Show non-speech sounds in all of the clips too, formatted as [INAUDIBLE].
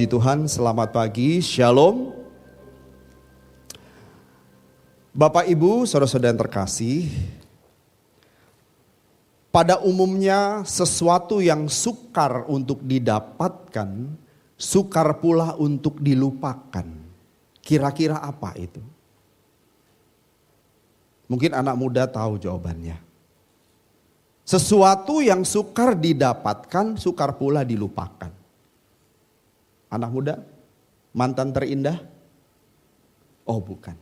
Puji Tuhan, selamat pagi, shalom. Bapak Ibu, saudara-saudara yang terkasih, pada umumnya sesuatu yang sukar untuk didapatkan, sukar pula untuk dilupakan. Kira-kira apa itu? Mungkin anak muda tahu jawabannya. Sesuatu yang sukar didapatkan, sukar pula dilupakan. Anak muda, mantan terindah? Oh bukan.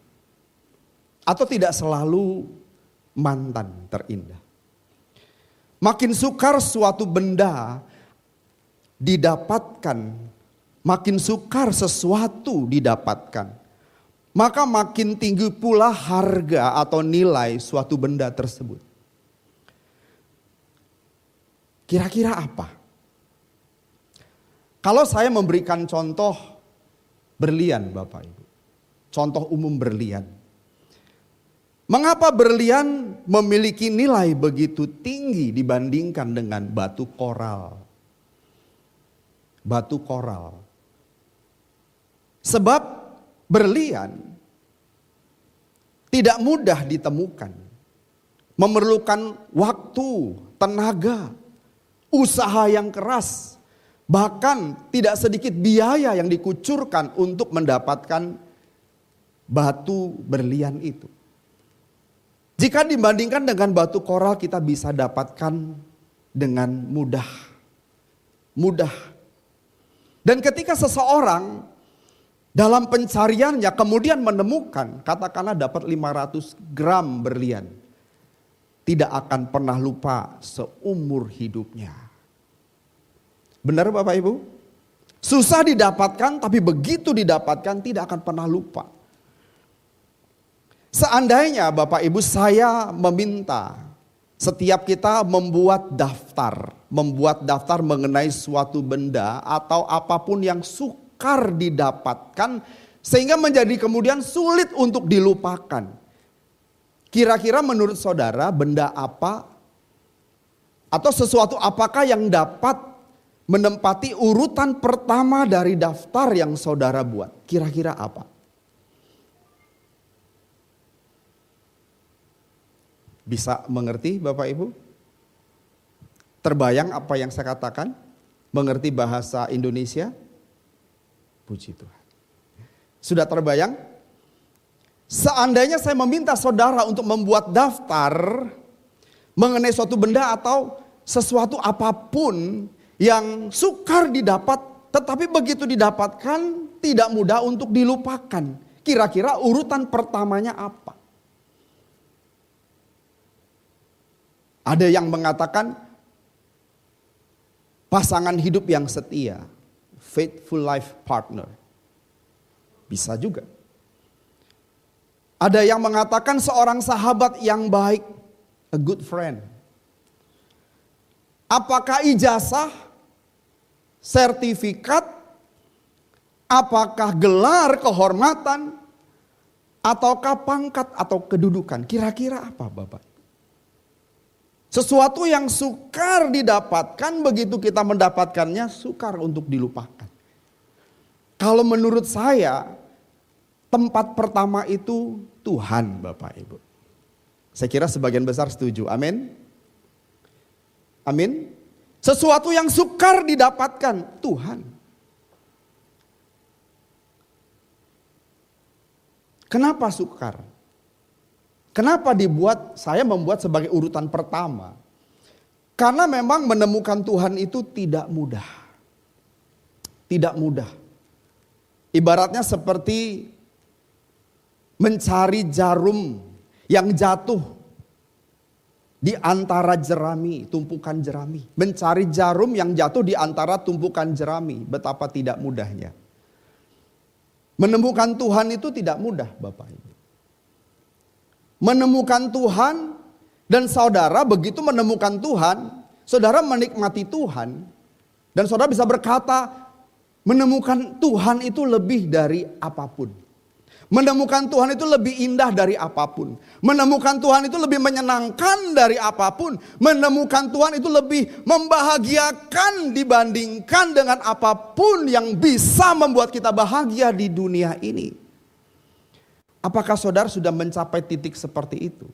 Atau tidak selalu mantan terindah. Makin sukar suatu benda didapatkan, makin sukar sesuatu didapatkan, maka makin tinggi pula harga atau nilai suatu benda tersebut. Kira-kira apa? Kalau saya memberikan contoh berlian Bapak Ibu. Contoh umum berlian. Mengapa berlian memiliki nilai begitu tinggi dibandingkan dengan batu koral? Batu koral. Sebab berlian tidak mudah ditemukan. Memerlukan waktu, tenaga, usaha yang keras Bahkan tidak sedikit biaya yang dikucurkan untuk mendapatkan batu berlian itu. Jika dibandingkan dengan batu koral kita bisa dapatkan dengan mudah. Mudah. Dan ketika seseorang dalam pencariannya kemudian menemukan katakanlah dapat 500 gram berlian. Tidak akan pernah lupa seumur hidupnya. Benar Bapak Ibu? Susah didapatkan tapi begitu didapatkan tidak akan pernah lupa. Seandainya Bapak Ibu saya meminta setiap kita membuat daftar, membuat daftar mengenai suatu benda atau apa pun yang sukar didapatkan sehingga menjadi kemudian sulit untuk dilupakan. Kira-kira menurut saudara benda apa atau sesuatu apakah yang dapat menempati urutan pertama dari daftar yang saudara buat. Kira-kira apa? Bisa mengerti Bapak Ibu? Terbayang apa yang saya katakan? Mengerti bahasa Indonesia? Puji Tuhan. Sudah terbayang? Seandainya saya meminta saudara untuk membuat daftar mengenai suatu benda atau sesuatu apa pun yang sukar didapat, tetapi begitu didapatkan tidak mudah untuk dilupakan. Kira-kira urutan pertamanya apa? Ada yang mengatakan pasangan hidup yang setia, faithful life partner. Bisa juga. Ada yang mengatakan seorang sahabat yang baik, a good friend. Apakah ijazah sertifikat, apakah gelar kehormatan, ataukah pangkat atau kedudukan. Kira-kira apa Bapak? Sesuatu yang sukar didapatkan, begitu kita mendapatkannya sukar untuk dilupakan. Kalau menurut saya, tempat pertama itu Tuhan Bapak Ibu. Saya kira sebagian besar setuju. Amin. Amin. Sesuatu yang sukar didapatkan Tuhan. Kenapa sukar? Kenapa dibuat saya membuat sebagai urutan pertama? Karena memang menemukan Tuhan itu tidak mudah. Tidak mudah. Ibaratnya seperti mencari jarum yang jatuh di antara jerami, tumpukan jerami. Mencari jarum yang jatuh di antara tumpukan jerami. Betapa tidak mudahnya. Menemukan Tuhan itu tidak mudah Bapak Ibu. Menemukan Tuhan dan saudara begitu menemukan Tuhan, saudara menikmati Tuhan. Dan saudara bisa berkata, menemukan Tuhan itu lebih dari apa pun. Menemukan Tuhan itu lebih indah dari apa pun. Menemukan Tuhan itu lebih menyenangkan dari apa pun. Menemukan Tuhan itu lebih membahagiakan dibandingkan dengan apa pun yang bisa membuat kita bahagia di dunia ini. Apakah saudara sudah mencapai titik seperti itu?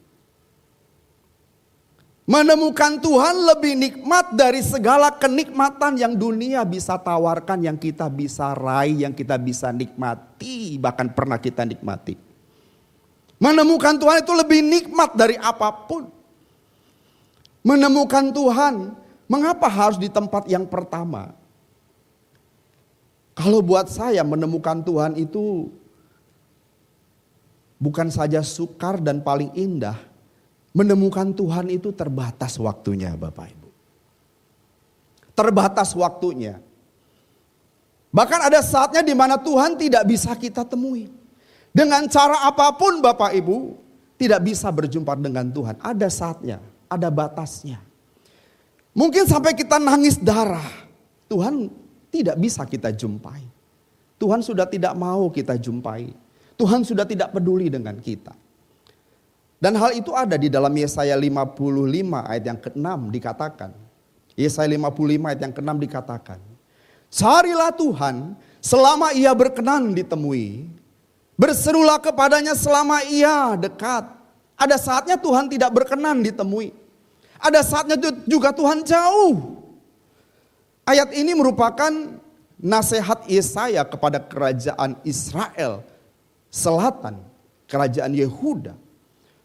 Menemukan Tuhan lebih nikmat dari segala kenikmatan yang dunia bisa tawarkan, yang kita bisa raih, yang kita bisa nikmati, bahkan pernah kita nikmati. Menemukan Tuhan itu lebih nikmat dari apa pun. Menemukan Tuhan, mengapa harus di tempat yang pertama? Kalau buat saya menemukan Tuhan itu bukan saja sukar dan paling indah, Menemukan Tuhan itu terbatas waktunya Bapak Ibu. Terbatas waktunya. Bahkan ada saatnya di mana Tuhan tidak bisa kita temui. Dengan cara apa pun Bapak Ibu tidak bisa berjumpa dengan Tuhan. Ada saatnya, ada batasnya. Mungkin sampai kita nangis darah. Tuhan tidak bisa kita jumpai. Tuhan sudah tidak mau kita jumpai. Tuhan sudah tidak peduli dengan kita. Dan hal itu ada di dalam Yesaya 55 ayat yang ke-6 dikatakan. Yesaya 55 ayat yang ke-6 dikatakan. Carilah Tuhan selama ia berkenan ditemui. Berserulah kepadanya selama ia dekat. Ada saatnya Tuhan tidak berkenan ditemui. Ada saatnya juga Tuhan jauh. Ayat ini merupakan nasihat Yesaya kepada kerajaan Israel selatan, kerajaan Yehuda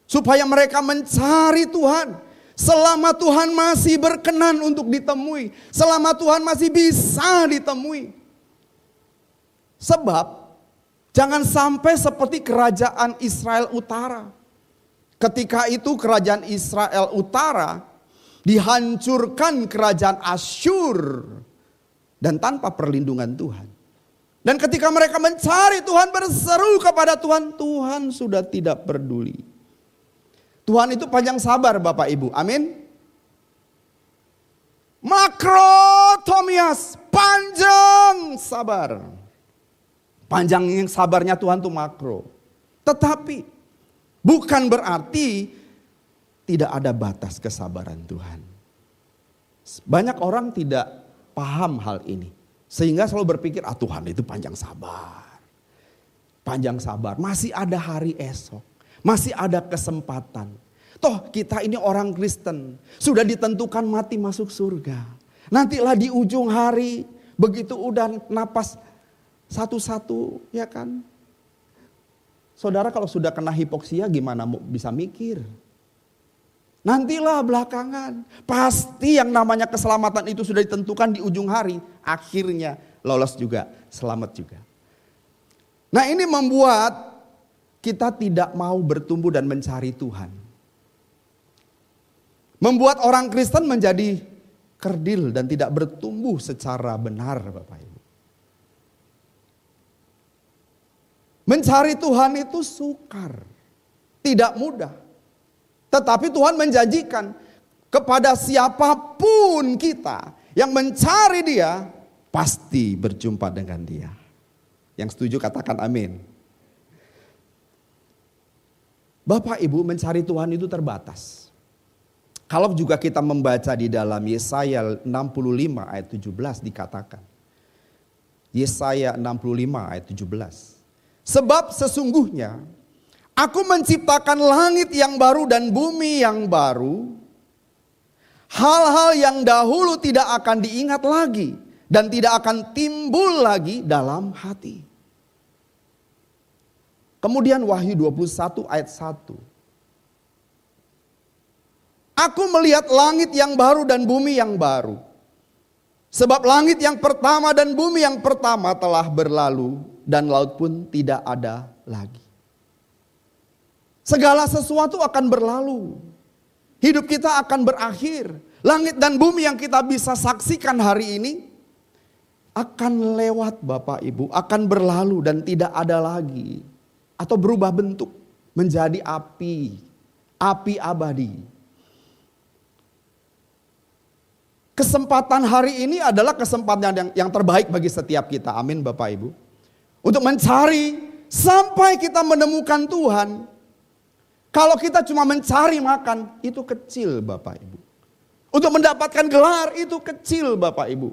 Supaya mereka mencari Tuhan. Selama Tuhan masih berkenan untuk ditemui. Selama Tuhan masih bisa ditemui. Sebab jangan sampai seperti kerajaan Israel Utara. Ketika itu kerajaan Israel Utara dihancurkan kerajaan Asyur dan tanpa perlindungan Tuhan. Dan ketika mereka mencari Tuhan berseru kepada Tuhan, Tuhan sudah tidak peduli. Tuhan itu panjang sabar Bapak Ibu. Amin. Makrotomias, panjang sabar. Panjang yang sabarnya Tuhan itu makro. Tetapi bukan berarti tidak ada batas kesabaran Tuhan. Banyak orang tidak paham hal ini. Sehingga selalu berpikir, ah Tuhan itu panjang sabar. Panjang sabar, masih ada hari esok. Masih ada kesempatan. Toh kita ini orang Kristen. Sudah ditentukan mati masuk surga. Nantilah di ujung hari. Begitu udah napas satu-satu ya kan. Saudara kalau sudah kena hipoksia gimana bisa mikir. Nantilah belakangan. Pasti yang namanya keselamatan itu sudah ditentukan di ujung hari. Akhirnya lolos juga, selamat juga. Nah ini membuat kita tidak mau bertumbuh dan mencari Tuhan. Membuat orang Kristen menjadi kerdil dan tidak bertumbuh secara benar Bapak Ibu. Mencari Tuhan itu sukar, tidak mudah. Tetapi Tuhan menjanjikan kepada siapa pun kita yang mencari dia pasti berjumpa dengan dia. Yang setuju katakan amin. Bapak Ibu mencari Tuhan itu terbatas. Kalau juga kita membaca di dalam Yesaya 65 ayat 17 dikatakan. Yesaya 65 ayat 17. Sebab sesungguhnya aku menciptakan langit yang baru dan bumi yang baru. Hal-hal yang dahulu tidak akan diingat lagi dan tidak akan timbul lagi dalam hati. Kemudian Wahyu 21 ayat 1. Aku melihat langit yang baru dan bumi yang baru. Sebab langit yang pertama dan bumi yang pertama telah berlalu dan laut pun tidak ada lagi. Segala sesuatu akan berlalu. Hidup kita akan berakhir. Langit dan bumi yang kita bisa saksikan hari ini akan lewat Bapak Ibu, akan berlalu dan tidak ada lagi atau berubah bentuk menjadi api, api abadi. Kesempatan hari ini adalah kesempatan yang, yang terbaik bagi setiap kita. Amin Bapak Ibu. Untuk mencari sampai kita menemukan Tuhan, kalau kita cuma mencari makan, itu kecil Bapak Ibu. Untuk mendapatkan gelar itu kecil Bapak Ibu.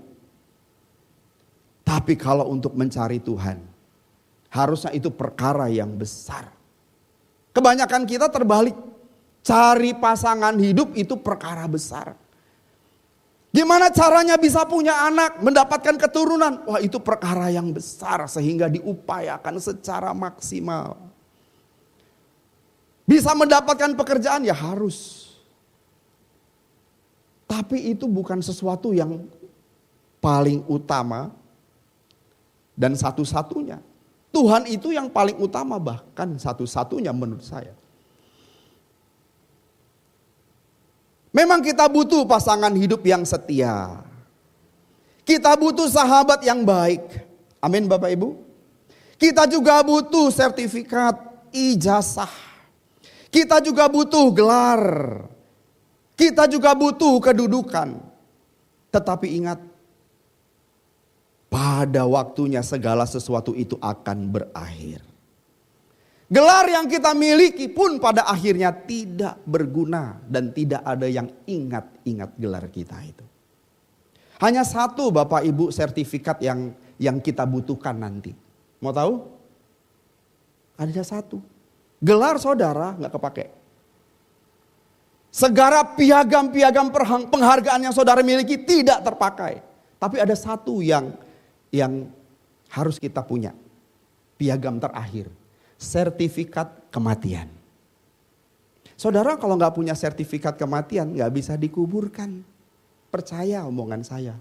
Tapi kalau untuk mencari Tuhan, harusnya itu perkara yang besar. Kebanyakan kita terbalik. Cari pasangan hidup itu perkara besar. Gimana caranya bisa punya anak, mendapatkan keturunan? Wah itu perkara yang besar sehingga diupayakan secara maksimal. Bisa mendapatkan pekerjaan ya harus. Tapi itu bukan sesuatu yang paling utama dan satu-satunya. Tuhan itu yang paling utama bahkan satu-satunya menurut saya. Memang kita butuh pasangan hidup yang setia. Kita butuh sahabat yang baik. Amin Bapak Ibu. Kita juga butuh sertifikat ijazah. Kita juga butuh gelar. Kita juga butuh kedudukan. Tetapi ingat, pada waktunya segala sesuatu itu akan berakhir. Gelar yang kita miliki pun pada akhirnya tidak berguna dan tidak ada yang ingat-ingat gelar kita itu. Hanya satu Bapak Ibu sertifikat yang yang kita butuhkan nanti. Mau tahu? Ada satu. Gelar saudara nggak kepake. Segara piagam-piagam penghargaan yang saudara miliki tidak terpakai. Tapi ada satu yang yang harus kita punya. Piagam terakhir sertifikat kematian. Saudara kalau nggak punya sertifikat kematian nggak bisa dikuburkan. Percaya omongan saya.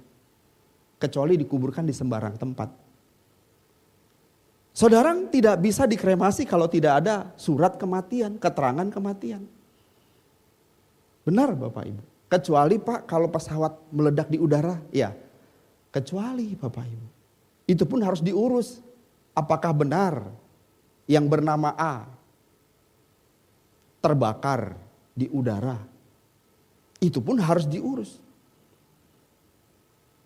Kecuali dikuburkan di sembarang tempat. Saudara tidak bisa dikremasi kalau tidak ada surat kematian, keterangan kematian. Benar Bapak Ibu. Kecuali Pak kalau pesawat meledak di udara, ya. Kecuali Bapak Ibu. Itu pun harus diurus. Apakah benar yang bernama A terbakar di udara. Itu pun harus diurus.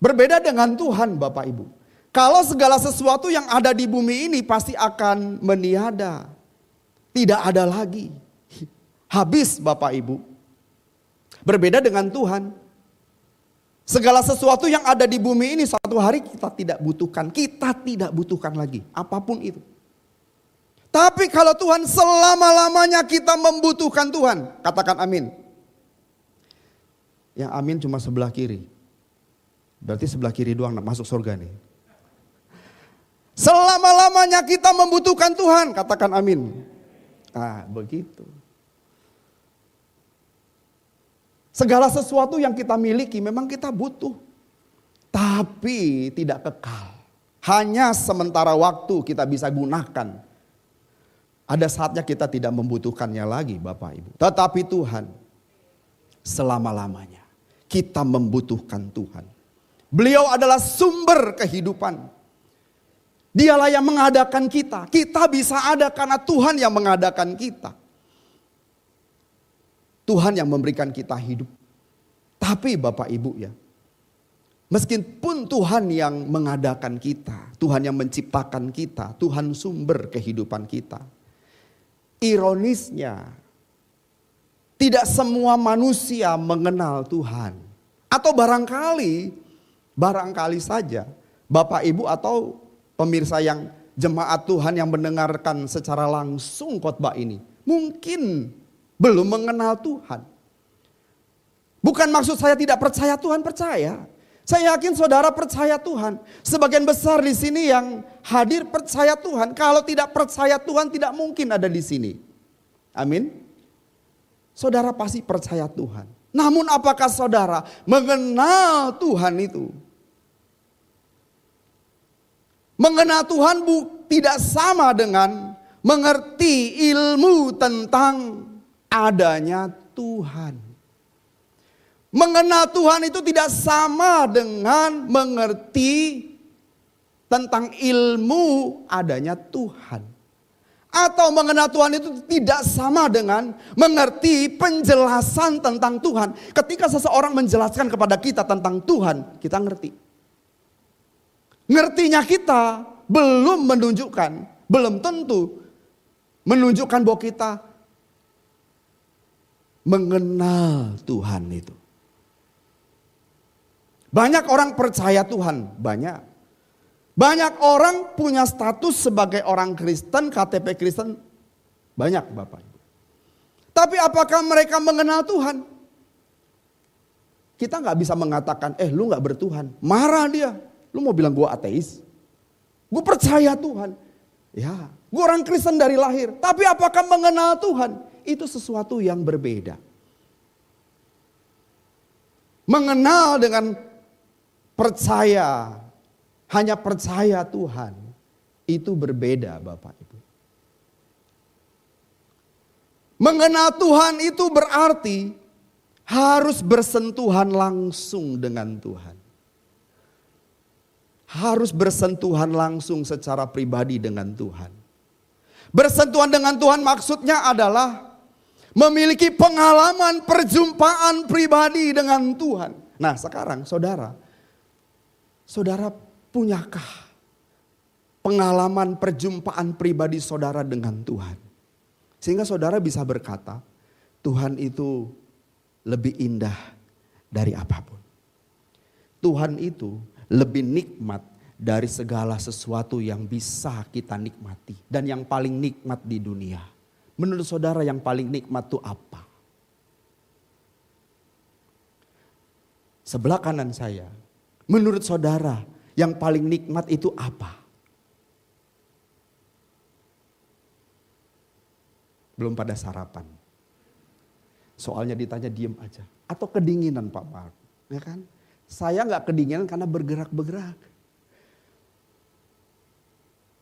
Berbeda dengan Tuhan Bapak Ibu. Kalau segala sesuatu yang ada di bumi ini pasti akan meniada. Tidak ada lagi. Habis Bapak Ibu. Berbeda dengan Tuhan. Segala sesuatu yang ada di bumi ini satu hari kita tidak butuhkan. Kita tidak butuhkan lagi. Apa pun itu. Tapi kalau Tuhan selama-lamanya kita membutuhkan Tuhan, katakan amin. Yang amin cuma sebelah kiri. Berarti sebelah kiri doang masuk surga nih. Selama-lamanya kita membutuhkan Tuhan, katakan amin. Ah, begitu. Segala sesuatu yang kita miliki memang kita butuh. Tapi tidak kekal. Hanya sementara waktu kita bisa gunakan ada saatnya kita tidak membutuhkannya lagi Bapak Ibu. Tetapi Tuhan selama-lamanya kita membutuhkan Tuhan. Beliau adalah sumber kehidupan. Dialah yang mengadakan kita. Kita bisa ada karena Tuhan yang mengadakan kita. Tuhan yang memberikan kita hidup. Tapi Bapak Ibu ya, Meskipun Tuhan yang mengadakan kita, Tuhan yang menciptakan kita, Tuhan sumber kehidupan kita. Ironisnya, tidak semua manusia mengenal Tuhan. Atau barangkali, barangkali saja Bapak Ibu atau pemirsa yang jemaat Tuhan yang mendengarkan secara langsung khotbah ini. Mungkin belum mengenal Tuhan. Bukan maksud saya tidak percaya Tuhan, percaya. Saya yakin saudara percaya Tuhan. Sebagian besar di sini yang hadir percaya Tuhan. Kalau tidak percaya Tuhan tidak mungkin ada di sini. Amin. Saudara pasti percaya Tuhan. Namun apakah saudara mengenal Tuhan itu? Mengenal Tuhan bu, tidak sama dengan mengerti ilmu tentang adanya Tuhan. Mengenal Tuhan itu tidak sama dengan mengerti tentang ilmu adanya Tuhan. Atau mengenal Tuhan itu tidak sama dengan mengerti penjelasan tentang Tuhan. Ketika seseorang menjelaskan kepada kita tentang Tuhan, kita ngerti. Ngertinya kita belum menunjukkan belum tentu menunjukkan bahwa kita mengenal Tuhan itu. Banyak orang percaya Tuhan, banyak. Banyak orang punya status sebagai orang Kristen, KTP Kristen, banyak Bapak Ibu. Tapi apakah mereka mengenal Tuhan? Kita nggak bisa mengatakan, eh lu nggak bertuhan. Marah dia. Lu mau bilang gue ateis? Gue percaya Tuhan. Ya, gue orang Kristen dari lahir. Tapi apakah mengenal Tuhan? Itu sesuatu yang berbeda. Mengenal dengan percaya, hanya percaya Tuhan. Itu berbeda Bapak Ibu. Mengenal Tuhan itu berarti harus bersentuhan langsung dengan Tuhan harus bersentuhan langsung secara pribadi dengan Tuhan. Bersentuhan dengan Tuhan maksudnya adalah memiliki pengalaman perjumpaan pribadi dengan Tuhan. Nah, sekarang saudara, saudara punyakah pengalaman perjumpaan pribadi saudara dengan Tuhan? Sehingga saudara bisa berkata, Tuhan itu lebih indah dari apa pun. Tuhan itu lebih nikmat dari segala sesuatu yang bisa kita nikmati. Dan yang paling nikmat di dunia. Menurut saudara yang paling nikmat itu apa? Sebelah kanan saya. Menurut saudara yang paling nikmat itu apa? Belum pada sarapan. Soalnya ditanya diem aja. Atau kedinginan Pak Mark. Ya kan? Saya nggak kedinginan karena bergerak-bergerak.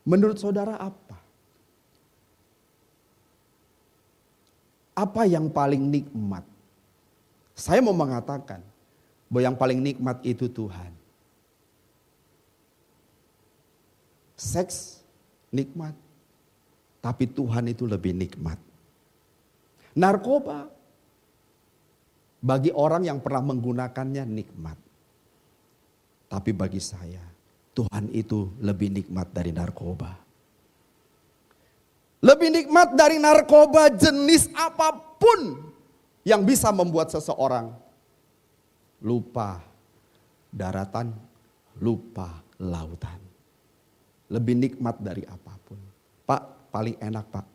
Menurut saudara apa? Apa yang paling nikmat? Saya mau mengatakan bahwa yang paling nikmat itu Tuhan. Seks nikmat, tapi Tuhan itu lebih nikmat. Narkoba bagi orang yang pernah menggunakannya nikmat. Tapi bagi saya, Tuhan itu lebih nikmat dari narkoba. Lebih nikmat dari narkoba jenis apa pun yang bisa membuat seseorang lupa daratan, lupa lautan. Lebih nikmat dari apa pun. Pak, paling enak pak.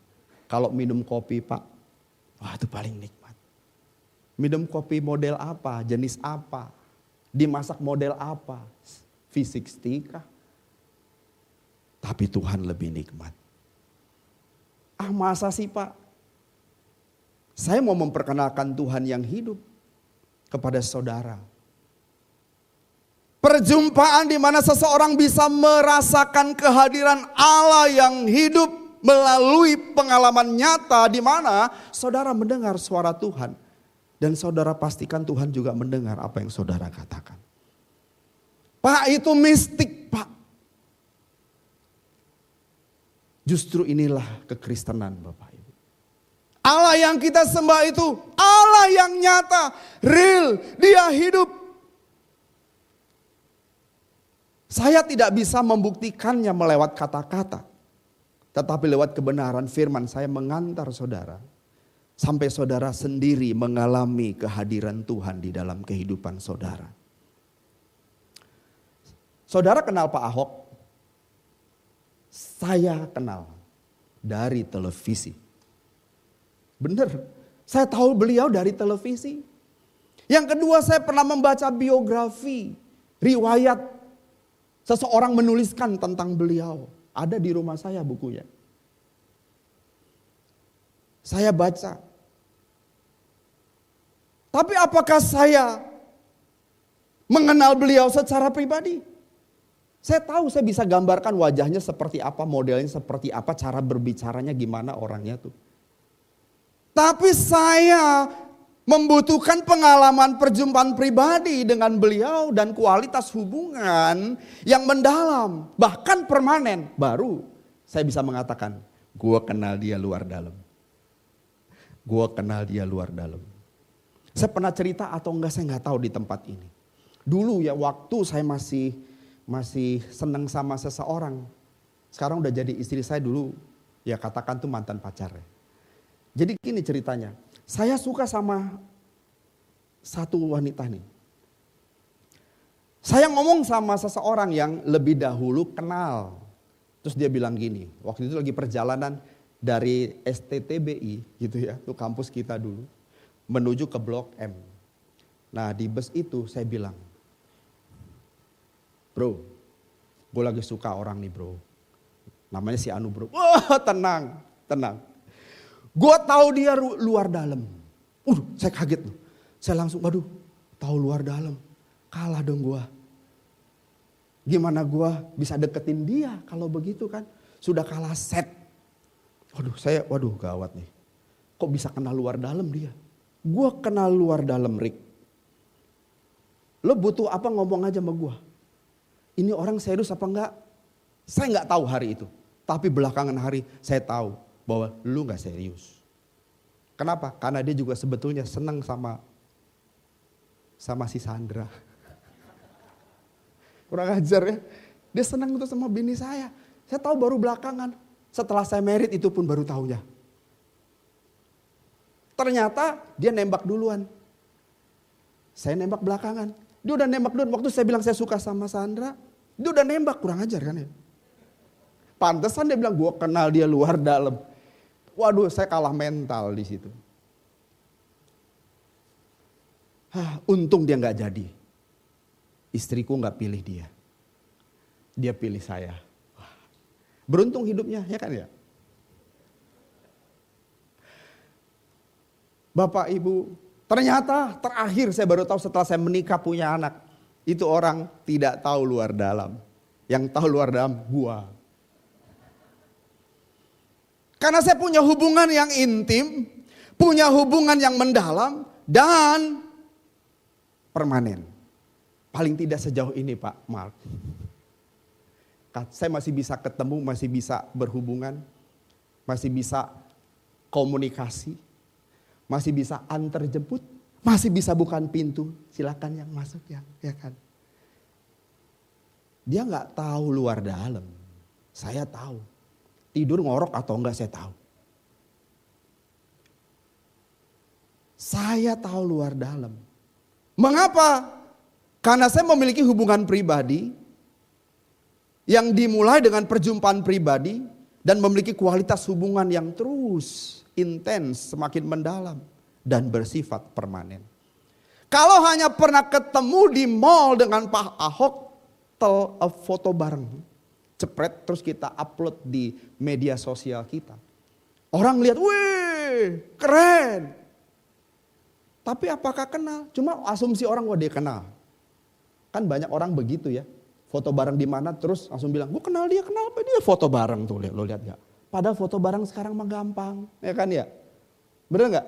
Kalau minum kopi pak, wah itu paling nikmat. Minum kopi model apa, jenis apa, Dimasak model apa? V60 kah? Tapi Tuhan lebih nikmat. Ah masa sih pak? Saya mau memperkenalkan Tuhan yang hidup kepada saudara. Perjumpaan di mana seseorang bisa merasakan kehadiran Allah yang hidup melalui pengalaman nyata di mana saudara mendengar suara Tuhan. Dan saudara pastikan Tuhan juga mendengar apa yang saudara katakan. Pak itu mistik pak. Justru inilah kekristenan Bapak Ibu. Allah yang kita sembah itu Allah yang nyata, real, dia hidup. Saya tidak bisa membuktikannya melewat kata-kata. Tetapi lewat kebenaran firman saya mengantar saudara Sampai saudara sendiri mengalami kehadiran Tuhan di dalam kehidupan saudara. Saudara kenal Pak Ahok? Saya kenal dari televisi. Benar, saya tahu beliau dari televisi. Yang kedua saya pernah membaca biografi, riwayat seseorang menuliskan tentang beliau. Ada di rumah saya bukunya. Saya baca, tapi apakah saya mengenal beliau secara pribadi? Saya tahu saya bisa gambarkan wajahnya seperti apa, modelnya seperti apa, cara berbicaranya gimana orangnya tuh. Tapi saya membutuhkan pengalaman perjumpaan pribadi dengan beliau dan kualitas hubungan yang mendalam, bahkan permanen. Baru saya bisa mengatakan, gue kenal dia luar dalam. Gue kenal dia luar dalam. Saya pernah cerita atau enggak saya nggak tahu di tempat ini. Dulu ya waktu saya masih masih senang sama seseorang. Sekarang udah jadi istri saya dulu, ya katakan tuh mantan pacar. Jadi gini ceritanya, saya suka sama satu wanita nih. Saya ngomong sama seseorang yang lebih dahulu kenal. Terus dia bilang gini, waktu itu lagi perjalanan dari STTBI gitu ya, tuh kampus kita dulu, menuju ke Blok M. Nah di bus itu saya bilang, bro, gue lagi suka orang nih bro. Namanya si Anu bro. Wah tenang, tenang. Gue tahu dia luar dalam. Uh, saya kaget loh. Saya langsung, waduh, tahu luar dalam Kalah dong gua. Gimana gua bisa deketin dia kalau begitu kan? Sudah kalah set. Waduh, saya waduh gawat nih. Kok bisa kenal luar dalam dia? Gua kenal luar dalam Rick. Lo butuh apa ngomong aja sama gua. Ini orang serius apa enggak? Saya enggak tahu hari itu. Tapi belakangan hari saya tahu bahwa lu enggak serius. Kenapa? Karena dia juga sebetulnya senang sama sama si Sandra. [LAUGHS] Kurang ajar ya. Dia senang itu sama bini saya. Saya tahu baru belakangan. Setelah saya merit itu pun baru tahunya. Ternyata dia nembak duluan. Saya nembak belakangan. Dia udah nembak duluan. Waktu saya bilang saya suka sama Sandra. Dia udah nembak. Kurang ajar kan ya. Pantesan dia bilang gue kenal dia luar dalam. Waduh saya kalah mental di situ. Hah, untung dia nggak jadi. Istriku nggak pilih dia. Dia pilih saya. Beruntung hidupnya, ya kan ya? Bapak Ibu, ternyata terakhir saya baru tahu setelah saya menikah punya anak. Itu orang tidak tahu luar dalam. Yang tahu luar dalam gua. Karena saya punya hubungan yang intim, punya hubungan yang mendalam dan permanen. Paling tidak sejauh ini Pak Mark. Saya masih bisa ketemu, masih bisa berhubungan, masih bisa komunikasi, masih bisa antar jemput, masih bisa bukan pintu. Silakan yang masuk ya, ya kan. Dia nggak tahu luar dalam. Saya tahu. Tidur ngorok atau enggak saya tahu. Saya tahu luar dalam. Mengapa? Karena saya memiliki hubungan pribadi yang dimulai dengan perjumpaan pribadi dan memiliki kualitas hubungan yang terus intens, semakin mendalam dan bersifat permanen. Kalau hanya pernah ketemu di mall dengan Pak Ahok, tel eh, foto bareng, cepret terus kita upload di media sosial kita. Orang lihat, wih keren. Tapi apakah kenal? Cuma asumsi orang, wah dia kenal. Kan banyak orang begitu ya. Foto bareng di mana terus langsung bilang, gue kenal dia, kenal apa dia foto bareng tuh, lo lihat gak? Padahal foto bareng sekarang mah gampang, ya kan ya? Bener gak?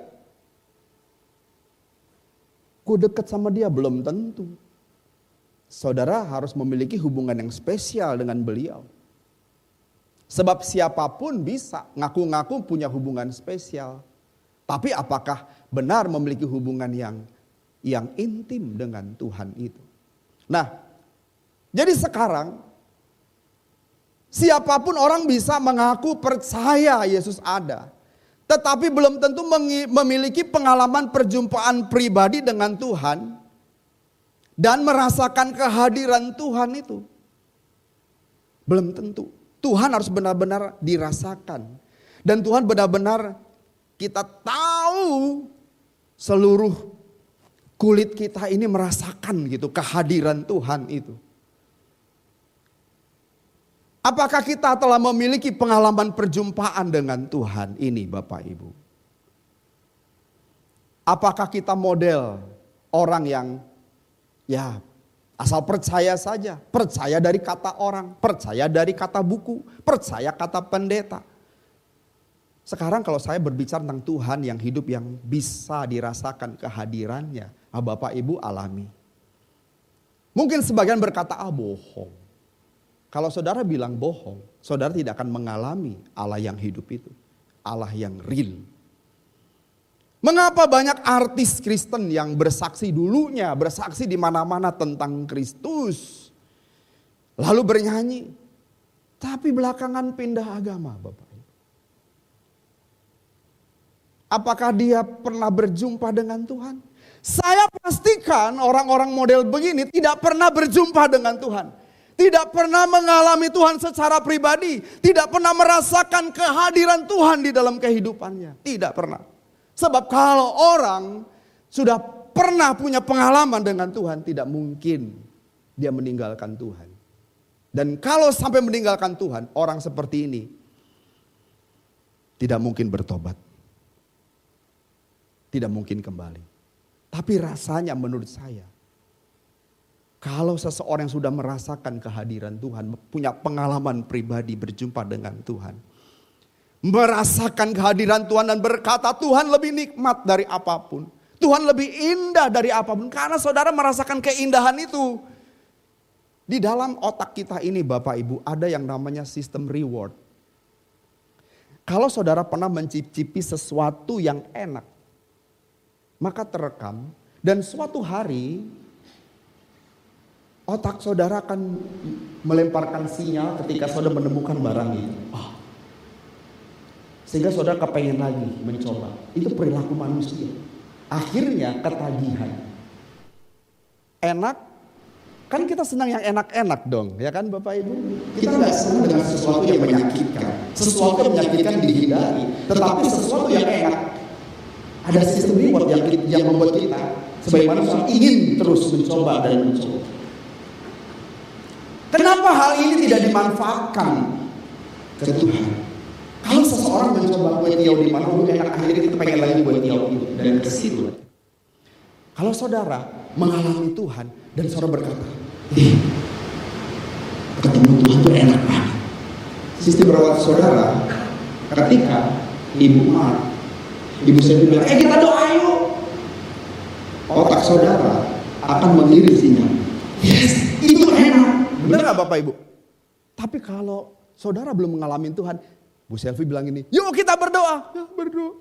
Gue deket sama dia belum tentu. Saudara harus memiliki hubungan yang spesial dengan beliau. Sebab siapa pun bisa ngaku-ngaku punya hubungan spesial. Tapi apakah benar memiliki hubungan yang yang intim dengan Tuhan itu? Nah, jadi sekarang siapa pun orang bisa mengaku percaya Yesus ada. Tetapi belum tentu memiliki pengalaman perjumpaan pribadi dengan Tuhan dan merasakan kehadiran Tuhan itu. Belum tentu. Tuhan harus benar-benar dirasakan. Dan Tuhan benar-benar kita tahu seluruh kulit kita ini merasakan gitu kehadiran Tuhan itu. Apakah kita telah memiliki pengalaman perjumpaan dengan Tuhan ini Bapak Ibu? Apakah kita model orang yang ya asal percaya saja, percaya dari kata orang, percaya dari kata buku, percaya kata pendeta. Sekarang kalau saya berbicara tentang Tuhan yang hidup yang bisa dirasakan kehadirannya, ah, Bapak Ibu alami. Mungkin sebagian berkata, ah bohong. Kalau saudara bilang bohong, saudara tidak akan mengalami Allah yang hidup itu. Allah yang real. Mengapa banyak artis Kristen yang bersaksi dulunya, bersaksi di mana-mana tentang Kristus. Lalu bernyanyi. Tapi belakangan pindah agama Bapak. Apakah dia pernah berjumpa dengan Tuhan? Saya pastikan orang-orang model begini tidak pernah berjumpa dengan Tuhan. Tidak pernah mengalami Tuhan secara pribadi. Tidak pernah merasakan kehadiran Tuhan di dalam kehidupannya. Tidak pernah. Sebab kalau orang sudah pernah punya pengalaman dengan Tuhan, tidak mungkin dia meninggalkan Tuhan. Dan kalau sampai meninggalkan Tuhan, orang seperti ini tidak mungkin bertobat. Tidak mungkin kembali. Tapi rasanya menurut saya, kalau seseorang yang sudah merasakan kehadiran Tuhan, punya pengalaman pribadi berjumpa dengan Tuhan, merasakan kehadiran Tuhan dan berkata Tuhan lebih nikmat dari apa pun. Tuhan lebih indah dari apa pun karena saudara merasakan keindahan itu. Di dalam otak kita ini Bapak Ibu ada yang namanya sistem reward. Kalau saudara pernah mencicipi sesuatu yang enak, maka terekam dan suatu hari otak saudara akan melemparkan sinyal ketika saudara menemukan barang itu. Oh. Sehingga saudara kepengen lagi mencoba. Itu perilaku manusia. Akhirnya ketagihan. Enak, kan kita senang yang enak-enak dong, ya kan Bapak Ibu? Kita nggak senang dengan sesuatu yang menyakitkan. Sesuatu yang menyakitkan dihindari. Tetapi sesuatu yang enak, ada sistem reward yang, yang membuat kita sebagai manusia ingin terus mencoba dan mencoba. Kenapa hal ini tidak dimanfaatkan ke Tuhan? Kalau seseorang mencoba kue tiaw di mana, oh enak akhirnya kita pengen lagi kue tiaw itu dan ke situ. Kalau saudara mengalami Tuhan dan saudara berkata, eh, ketemu Tuhan itu enak banget. Sistem rawat saudara ketika ibu Mar, ibu saya bilang, eh kita doa yuk. Otak saudara akan mengirim sinyal. Yes. Benar nggak Bapak Ibu? Tapi kalau saudara belum mengalami Tuhan, Bu Selvi bilang ini, yuk kita berdoa. Ya berdoa.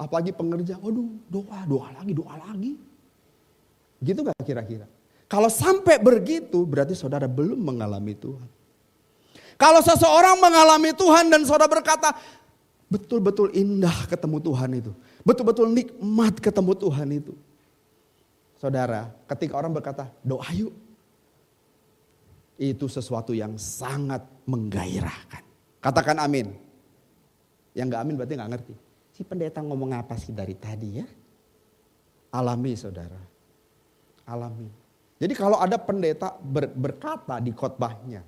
Apalagi pengerja, waduh doa, doa lagi, doa lagi. Gitu gak kira-kira? Kalau sampai begitu berarti saudara belum mengalami Tuhan. Kalau seseorang mengalami Tuhan dan saudara berkata, betul-betul indah ketemu Tuhan itu. Betul-betul nikmat ketemu Tuhan itu. Saudara, ketika orang berkata, doa yuk. Itu sesuatu yang sangat menggairahkan. Katakan amin. Yang gak amin berarti gak ngerti. Si pendeta ngomong apa sih dari tadi ya? Alami saudara. Alami. Jadi kalau ada pendeta ber, berkata di khotbahnya,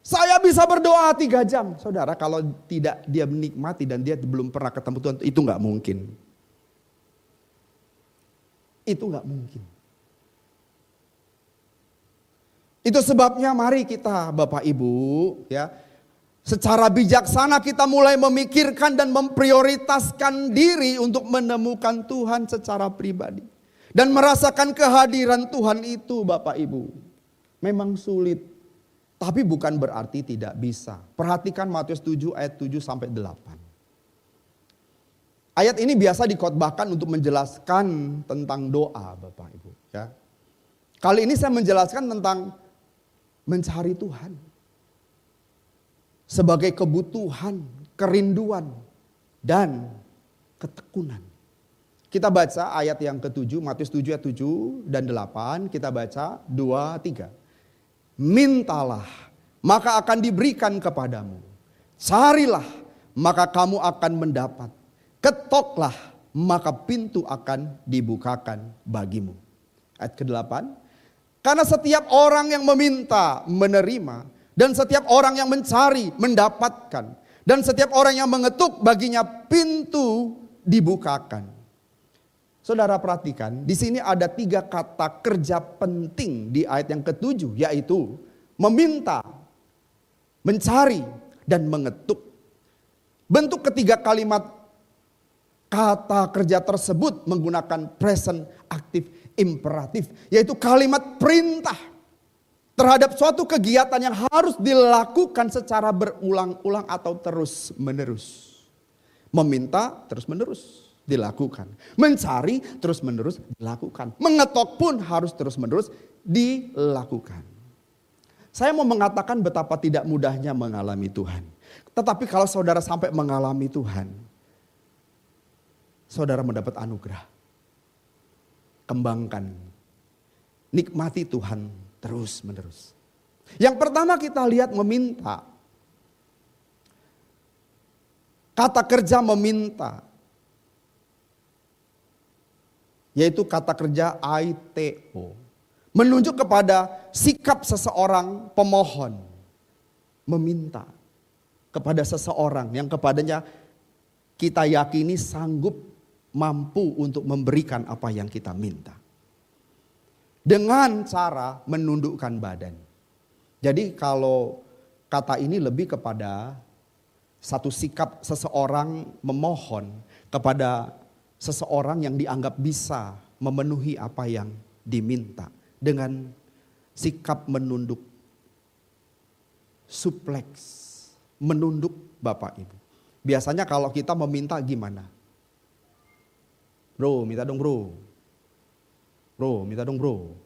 saya bisa berdoa tiga jam. Saudara kalau tidak dia menikmati dan dia belum pernah ketemu Tuhan, itu nggak mungkin. Itu nggak mungkin. Itu sebabnya mari kita Bapak Ibu ya Secara bijaksana kita mulai memikirkan dan memprioritaskan diri untuk menemukan Tuhan secara pribadi. Dan merasakan kehadiran Tuhan itu Bapak Ibu. Memang sulit. Tapi bukan berarti tidak bisa. Perhatikan Matius 7 ayat 7 sampai 8. Ayat ini biasa dikotbahkan untuk menjelaskan tentang doa Bapak Ibu. Ya. Kali ini saya menjelaskan tentang mencari Tuhan sebagai kebutuhan, kerinduan, dan ketekunan. Kita baca ayat yang ketujuh, Matius 7 ayat 7 dan 8, kita baca 2, 3. Mintalah, maka akan diberikan kepadamu. Carilah, maka kamu akan mendapat. Ketoklah, maka pintu akan dibukakan bagimu. Ayat ke-8. Karena setiap orang yang meminta, menerima. Dan setiap orang yang mencari mendapatkan. Dan setiap orang yang mengetuk baginya pintu dibukakan. Saudara perhatikan, di sini ada tiga kata kerja penting di ayat yang ketujuh, yaitu meminta, mencari, dan mengetuk. Bentuk ketiga kalimat kata kerja tersebut menggunakan present aktif imperatif, yaitu kalimat perintah terhadap suatu kegiatan yang harus dilakukan secara berulang-ulang atau terus-menerus. Meminta terus-menerus dilakukan. Mencari terus-menerus dilakukan. Mengetok pun harus terus-menerus dilakukan. Saya mau mengatakan betapa tidak mudahnya mengalami Tuhan. Tetapi kalau saudara sampai mengalami Tuhan, saudara mendapat anugerah. Kembangkan. Nikmati Tuhan terus menerus. Yang pertama kita lihat meminta. Kata kerja meminta. Yaitu kata kerja ITO. Menunjuk kepada sikap seseorang pemohon. Meminta kepada seseorang yang kepadanya kita yakini sanggup mampu untuk memberikan apa yang kita minta. Dengan cara menundukkan badan. Jadi kalau kata ini lebih kepada satu sikap seseorang memohon kepada seseorang yang dianggap bisa memenuhi apa yang diminta dengan sikap menunduk, suplex, menunduk Bapak Ibu. Biasanya kalau kita meminta gimana? Bro, minta dong bro. Bro, minta dong bro.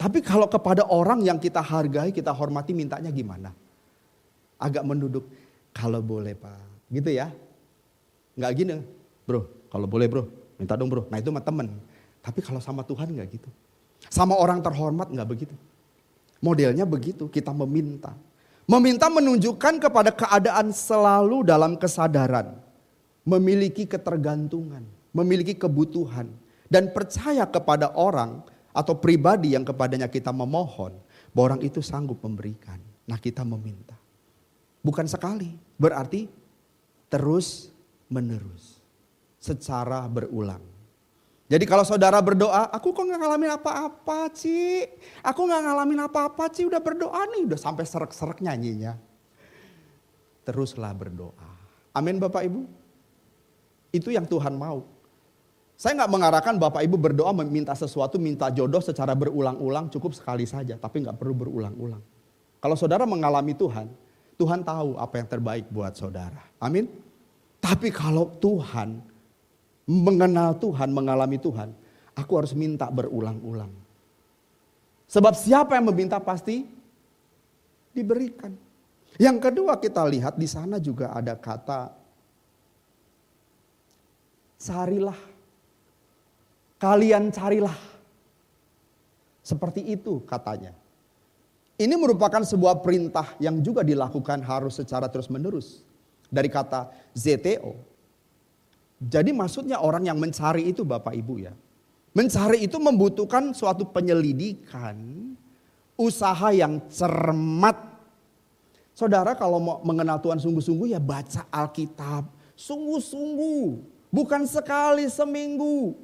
Tapi kalau kepada orang yang kita hargai, kita hormati, mintanya gimana? Agak menunduk. Kalau boleh pak. Gitu ya. Nggak gini. Bro, kalau boleh bro. Minta dong bro. Nah itu mah temen. Tapi kalau sama Tuhan nggak gitu. Sama orang terhormat nggak begitu. Modelnya begitu, kita meminta. Meminta menunjukkan kepada keadaan selalu dalam kesadaran. Memiliki ketergantungan, memiliki kebutuhan. Dan percaya kepada orang atau pribadi yang kepadanya kita memohon. Bahwa orang itu sanggup memberikan. Nah kita meminta. Bukan sekali, berarti terus menerus. Secara berulang. Jadi kalau saudara berdoa, aku kok nggak ngalamin apa-apa, Ci. Aku nggak ngalamin apa-apa, Ci. Udah berdoa nih, udah sampai serak-serak nyanyinya. Teruslah berdoa. Amin Bapak Ibu. Itu yang Tuhan mau. Saya nggak mengarahkan Bapak Ibu berdoa meminta sesuatu, minta jodoh secara berulang-ulang cukup sekali saja. Tapi nggak perlu berulang-ulang. Kalau saudara mengalami Tuhan, Tuhan tahu apa yang terbaik buat saudara. Amin. Tapi kalau Tuhan mengenal Tuhan, mengalami Tuhan, aku harus minta berulang-ulang. Sebab siapa yang meminta pasti diberikan. Yang kedua kita lihat di sana juga ada kata carilah. Kalian carilah. Seperti itu katanya. Ini merupakan sebuah perintah yang juga dilakukan harus secara terus-menerus. Dari kata ZTO, jadi maksudnya orang yang mencari itu Bapak Ibu ya. Mencari itu membutuhkan suatu penyelidikan, usaha yang cermat. Saudara kalau mau mengenal Tuhan sungguh-sungguh ya baca Alkitab. Sungguh-sungguh. Bukan sekali seminggu.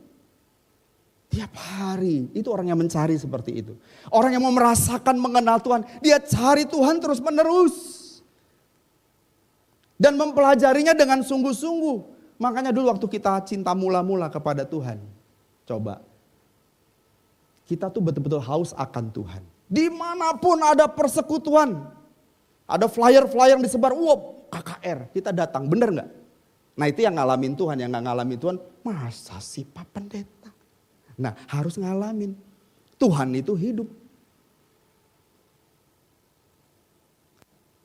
Tiap hari. Itu orang yang mencari seperti itu. Orang yang mau merasakan mengenal Tuhan. Dia cari Tuhan terus menerus. Dan mempelajarinya dengan sungguh-sungguh. Makanya dulu waktu kita cinta mula-mula kepada Tuhan. Coba. Kita tuh betul-betul haus akan Tuhan. Di mana pun ada persekutuan. Ada flyer-flyer yang disebar. Wow KKR. Kita datang. Bener nggak? Nah itu yang ngalamin Tuhan. Yang nggak ngalamin Tuhan. Masa sih Pak Pendeta? Nah harus ngalamin. Tuhan itu hidup.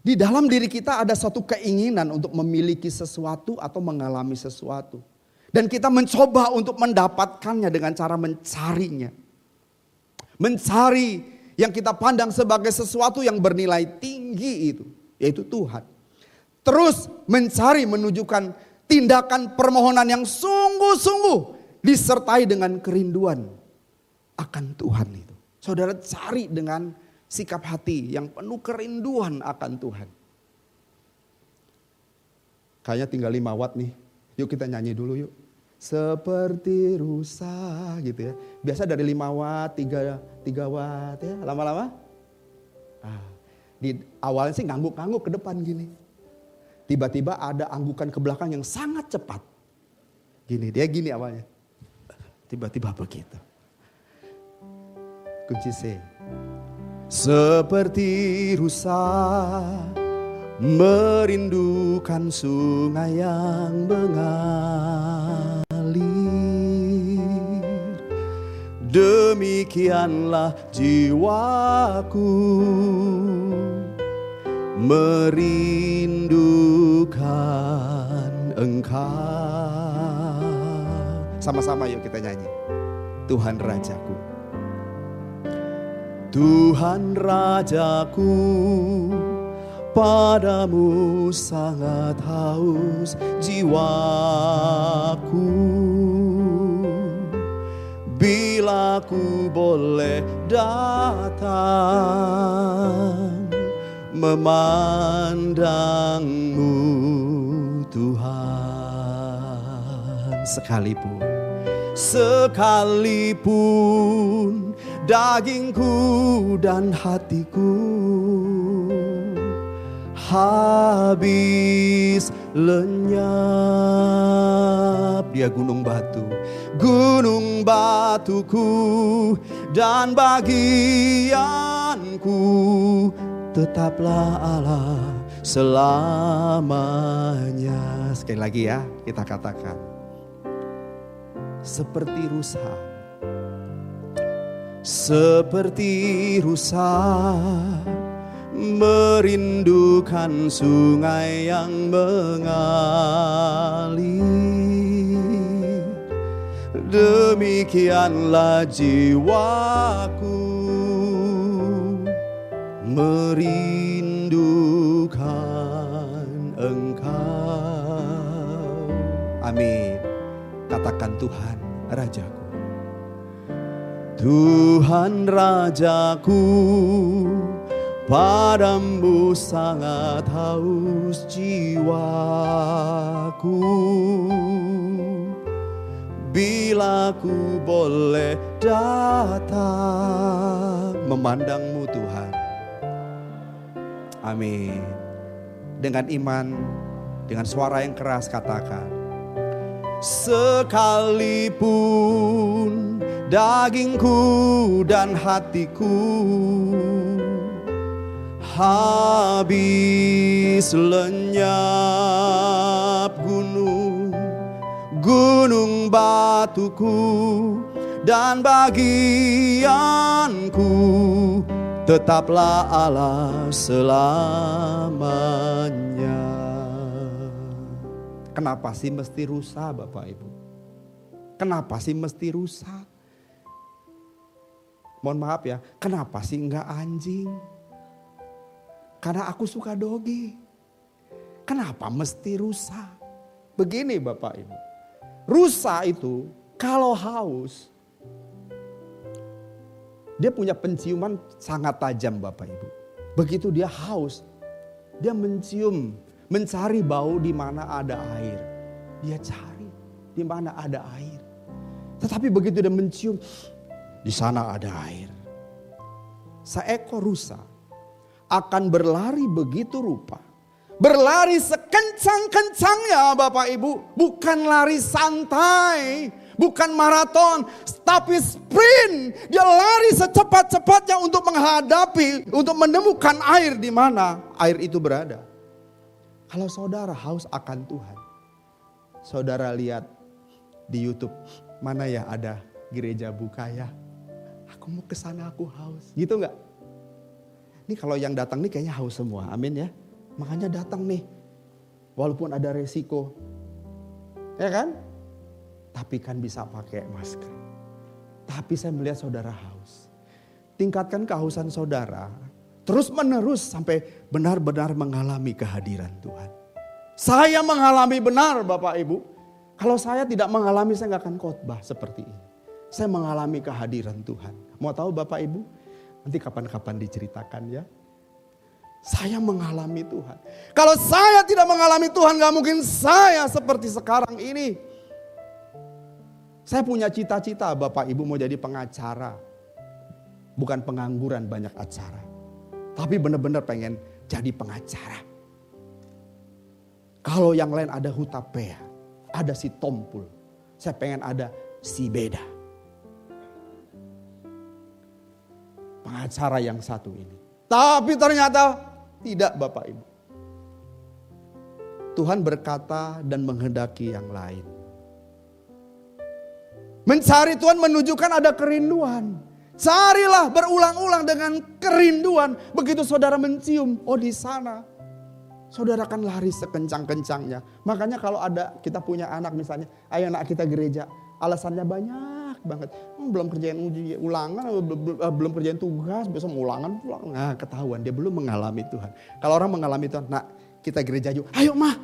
Di dalam diri kita ada satu keinginan untuk memiliki sesuatu atau mengalami sesuatu. Dan kita mencoba untuk mendapatkannya dengan cara mencarinya. Mencari yang kita pandang sebagai sesuatu yang bernilai tinggi itu. Yaitu Tuhan. Terus mencari menunjukkan tindakan permohonan yang sungguh-sungguh. Disertai dengan kerinduan akan Tuhan itu. Saudara cari dengan sikap hati yang penuh kerinduan akan Tuhan. Kayaknya tinggal lima watt nih. Yuk kita nyanyi dulu yuk. Seperti rusa gitu ya. Biasa dari lima watt, tiga, tiga watt ya. Lama-lama. Ah, di awalnya sih ngangguk-ngangguk ke depan gini. Tiba-tiba ada anggukan ke belakang yang sangat cepat. Gini, dia gini awalnya. Tiba-tiba begitu. Kunci C seperti rusa merindukan sungai yang mengalir Demikianlah jiwaku merindukan engkau. Sama-sama yuk kita nyanyi. Tuhan Rajaku. Tuhan Rajaku, padamu sangat haus jiwaku. Bila ku boleh datang memandangmu Tuhan sekalipun sekalipun dagingku dan hatiku habis lenyap. Dia gunung batu gunung batuku dan bagianku tetaplah Allah selamanya. Sekali lagi ya kita katakan seperti rusa. Seperti rusa merindukan sungai yang mengalir. Demikianlah jiwaku merindukan engkau. Amin katakan Tuhan Rajaku. Tuhan Rajaku Padamu sangat haus jiwaku. Bila ku boleh datang Memandangmu Tuhan. Amin. Dengan iman Dengan suara yang keras katakan Sekalipun dagingku dan hatiku habis lenyap gunung gunung batuku. Dan bagianku tetaplah Allah selamanya kenapa sih mesti rusak Bapak Ibu kenapa sih mesti rusak Mohon maaf ya, kenapa sih enggak anjing? Karena aku suka dogi. Kenapa mesti rusa? Begini Bapak Ibu. Rusa itu kalau haus, dia punya penciuman sangat tajam Bapak Ibu. Begitu dia haus, dia mencium, mencari bau di mana ada air. Dia cari di mana ada air. Tetapi begitu dia mencium, di sana ada air. Seekor rusa akan berlari begitu rupa. Berlari sekencang-kencangnya Bapak Ibu. Bukan lari santai. Bukan maraton. Tapi sprint. Dia lari secepat-cepatnya untuk menghadapi. Untuk menemukan air di mana air itu berada. Kalau saudara haus akan Tuhan. Saudara lihat di Youtube. Mana ya ada gereja buka ya aku mau ke sana aku haus. Gitu nggak? Ini kalau yang datang nih kayaknya haus semua. Amin ya. Makanya datang nih. Walaupun ada resiko. Ya kan? Tapi kan bisa pakai masker. Tapi saya melihat saudara haus. Tingkatkan kehausan saudara. Terus menerus sampai benar-benar mengalami kehadiran Tuhan. Saya mengalami benar Bapak Ibu. Kalau saya tidak mengalami saya nggak akan khotbah seperti ini. Saya mengalami kehadiran Tuhan. Mau tahu Bapak Ibu? Nanti kapan-kapan diceritakan ya. Saya mengalami Tuhan. Kalau saya tidak mengalami Tuhan gak mungkin saya seperti sekarang ini. Saya punya cita-cita Bapak Ibu mau jadi pengacara. Bukan pengangguran banyak acara. Tapi benar-benar pengen jadi pengacara. Kalau yang lain ada hutapea, ada si tompul. Saya pengen ada si beda. pengacara yang satu ini. Tapi ternyata tidak Bapak Ibu. Tuhan berkata dan menghendaki yang lain. Mencari Tuhan menunjukkan ada kerinduan. Carilah berulang-ulang dengan kerinduan. Begitu saudara mencium, oh di sana. Saudara akan lari sekencang-kencangnya. Makanya kalau ada kita punya anak misalnya, ayo anak kita gereja. Alasannya banyak banget. Hmm, belum kerjain uji ulangan, belum, eh, belum kerjain tugas, besok mau ulangan pulang. Nah ketahuan dia belum mengalami Tuhan. Kalau orang mengalami Tuhan, nak kita gereja yuk. Ayo mah,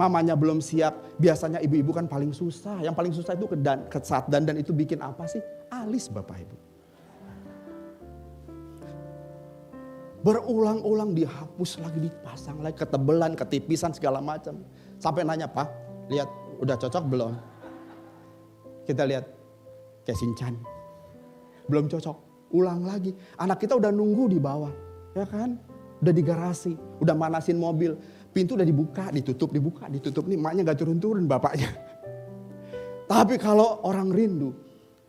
mamanya belum siap. Biasanya ibu-ibu kan paling susah. Yang paling susah itu ke, dan, ke saat dandan itu bikin apa sih? Alis Bapak Ibu. Berulang-ulang dihapus lagi, dipasang lagi, ketebelan, ketipisan segala macam. Sampai nanya, Pak, lihat udah cocok belum? Kita lihat Kesincan. Belum cocok. Ulang lagi. Anak kita udah nunggu di bawah. Ya kan? Udah di garasi. Udah manasin mobil. Pintu udah dibuka, ditutup, dibuka, ditutup. Nih maknya gak turun-turun bapaknya. Tapi kalau orang rindu.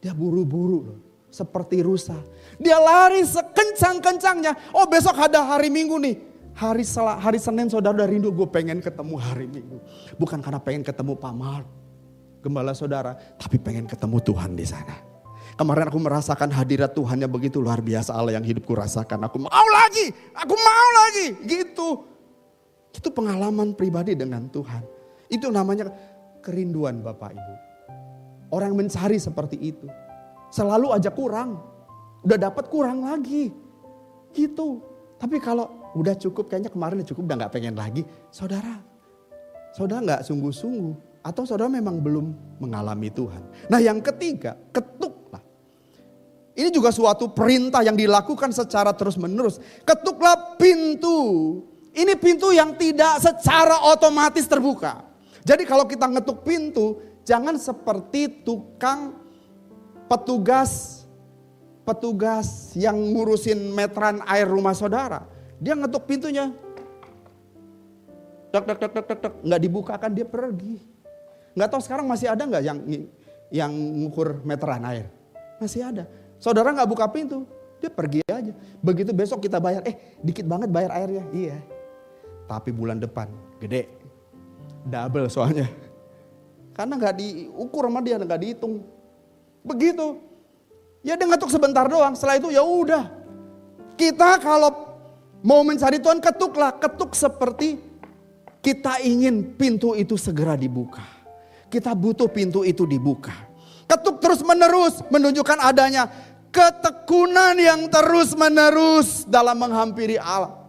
Dia buru-buru loh. Seperti rusa. Dia lari sekencang-kencangnya. Oh besok ada hari minggu nih. Hari sel hari Senin saudara udah rindu gue pengen ketemu hari Minggu. Bukan karena pengen ketemu Pak Mark gembala saudara, tapi pengen ketemu Tuhan di sana. Kemarin aku merasakan hadirat Tuhan yang begitu luar biasa Allah yang hidupku rasakan. Aku mau lagi, aku mau lagi, gitu. Itu pengalaman pribadi dengan Tuhan. Itu namanya kerinduan Bapak Ibu. Orang mencari seperti itu. Selalu aja kurang. Udah dapat kurang lagi. Gitu. Tapi kalau udah cukup kayaknya kemarin udah cukup udah gak pengen lagi. Saudara, saudara gak sungguh-sungguh atau saudara memang belum mengalami Tuhan. Nah yang ketiga, ketuklah. Ini juga suatu perintah yang dilakukan secara terus menerus. Ketuklah pintu. Ini pintu yang tidak secara otomatis terbuka. Jadi kalau kita ngetuk pintu, jangan seperti tukang petugas petugas yang ngurusin meteran air rumah saudara. Dia ngetuk pintunya. Tek tek tek tek tek, nggak dibukakan dia pergi. Nggak tahu sekarang masih ada nggak yang yang ngukur meteran air? Masih ada. Saudara nggak buka pintu, dia pergi aja. Begitu besok kita bayar, eh dikit banget bayar airnya. Iya. Tapi bulan depan gede. Double soalnya. Karena nggak diukur sama dia, nggak dihitung. Begitu. Ya dia ngetuk sebentar doang, setelah itu ya udah. Kita kalau mau mencari Tuhan ketuklah, ketuk seperti kita ingin pintu itu segera dibuka. Kita butuh pintu itu dibuka. Ketuk terus menerus menunjukkan adanya ketekunan yang terus menerus dalam menghampiri Allah.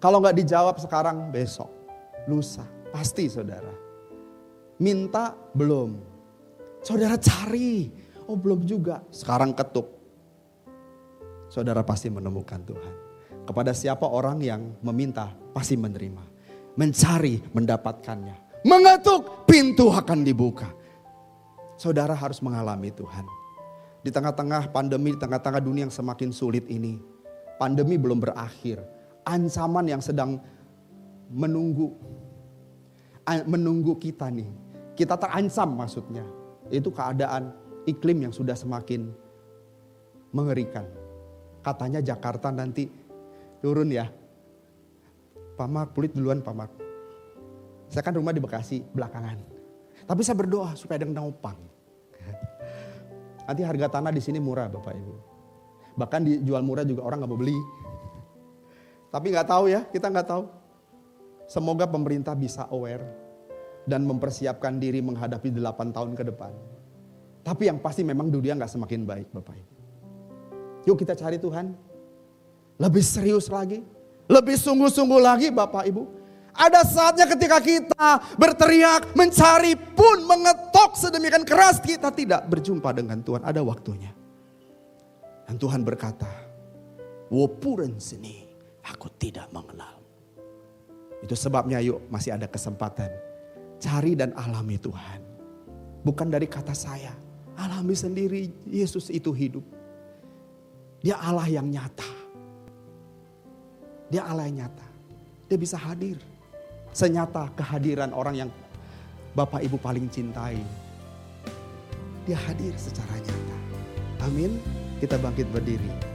Kalau nggak dijawab sekarang besok, lusa, pasti saudara. Minta belum, saudara cari, oh belum juga, sekarang ketuk. Saudara pasti menemukan Tuhan. Kepada siapa orang yang meminta, pasti menerima. Mencari, mendapatkannya mengetuk, pintu akan dibuka. Saudara harus mengalami Tuhan. Di tengah-tengah pandemi, di tengah-tengah dunia yang semakin sulit ini. Pandemi belum berakhir. Ancaman yang sedang menunggu. Menunggu kita nih. Kita terancam maksudnya. Itu keadaan iklim yang sudah semakin mengerikan. Katanya Jakarta nanti turun ya. Pamak, kulit duluan Pamak. Saya kan rumah di Bekasi belakangan. Tapi saya berdoa supaya ada yang nopang. Nanti harga tanah di sini murah Bapak Ibu. Bahkan dijual murah juga orang nggak mau beli. Tapi nggak tahu ya, kita nggak tahu. Semoga pemerintah bisa aware dan mempersiapkan diri menghadapi 8 tahun ke depan. Tapi yang pasti memang dunia nggak semakin baik Bapak Ibu. Yuk kita cari Tuhan. Lebih serius lagi. Lebih sungguh-sungguh lagi Bapak Ibu. Ada saatnya ketika kita berteriak, mencari pun mengetok sedemikian keras kita tidak berjumpa dengan Tuhan. Ada waktunya. Dan Tuhan berkata, Wopuren sini, aku tidak mengenal. Itu sebabnya yuk masih ada kesempatan. Cari dan alami Tuhan. Bukan dari kata saya. Alami sendiri Yesus itu hidup. Dia Allah yang nyata. Dia Allah yang nyata. Dia bisa hadir Senyata kehadiran orang yang Bapak Ibu paling cintai. Dia hadir secara nyata. Amin. Kita bangkit berdiri.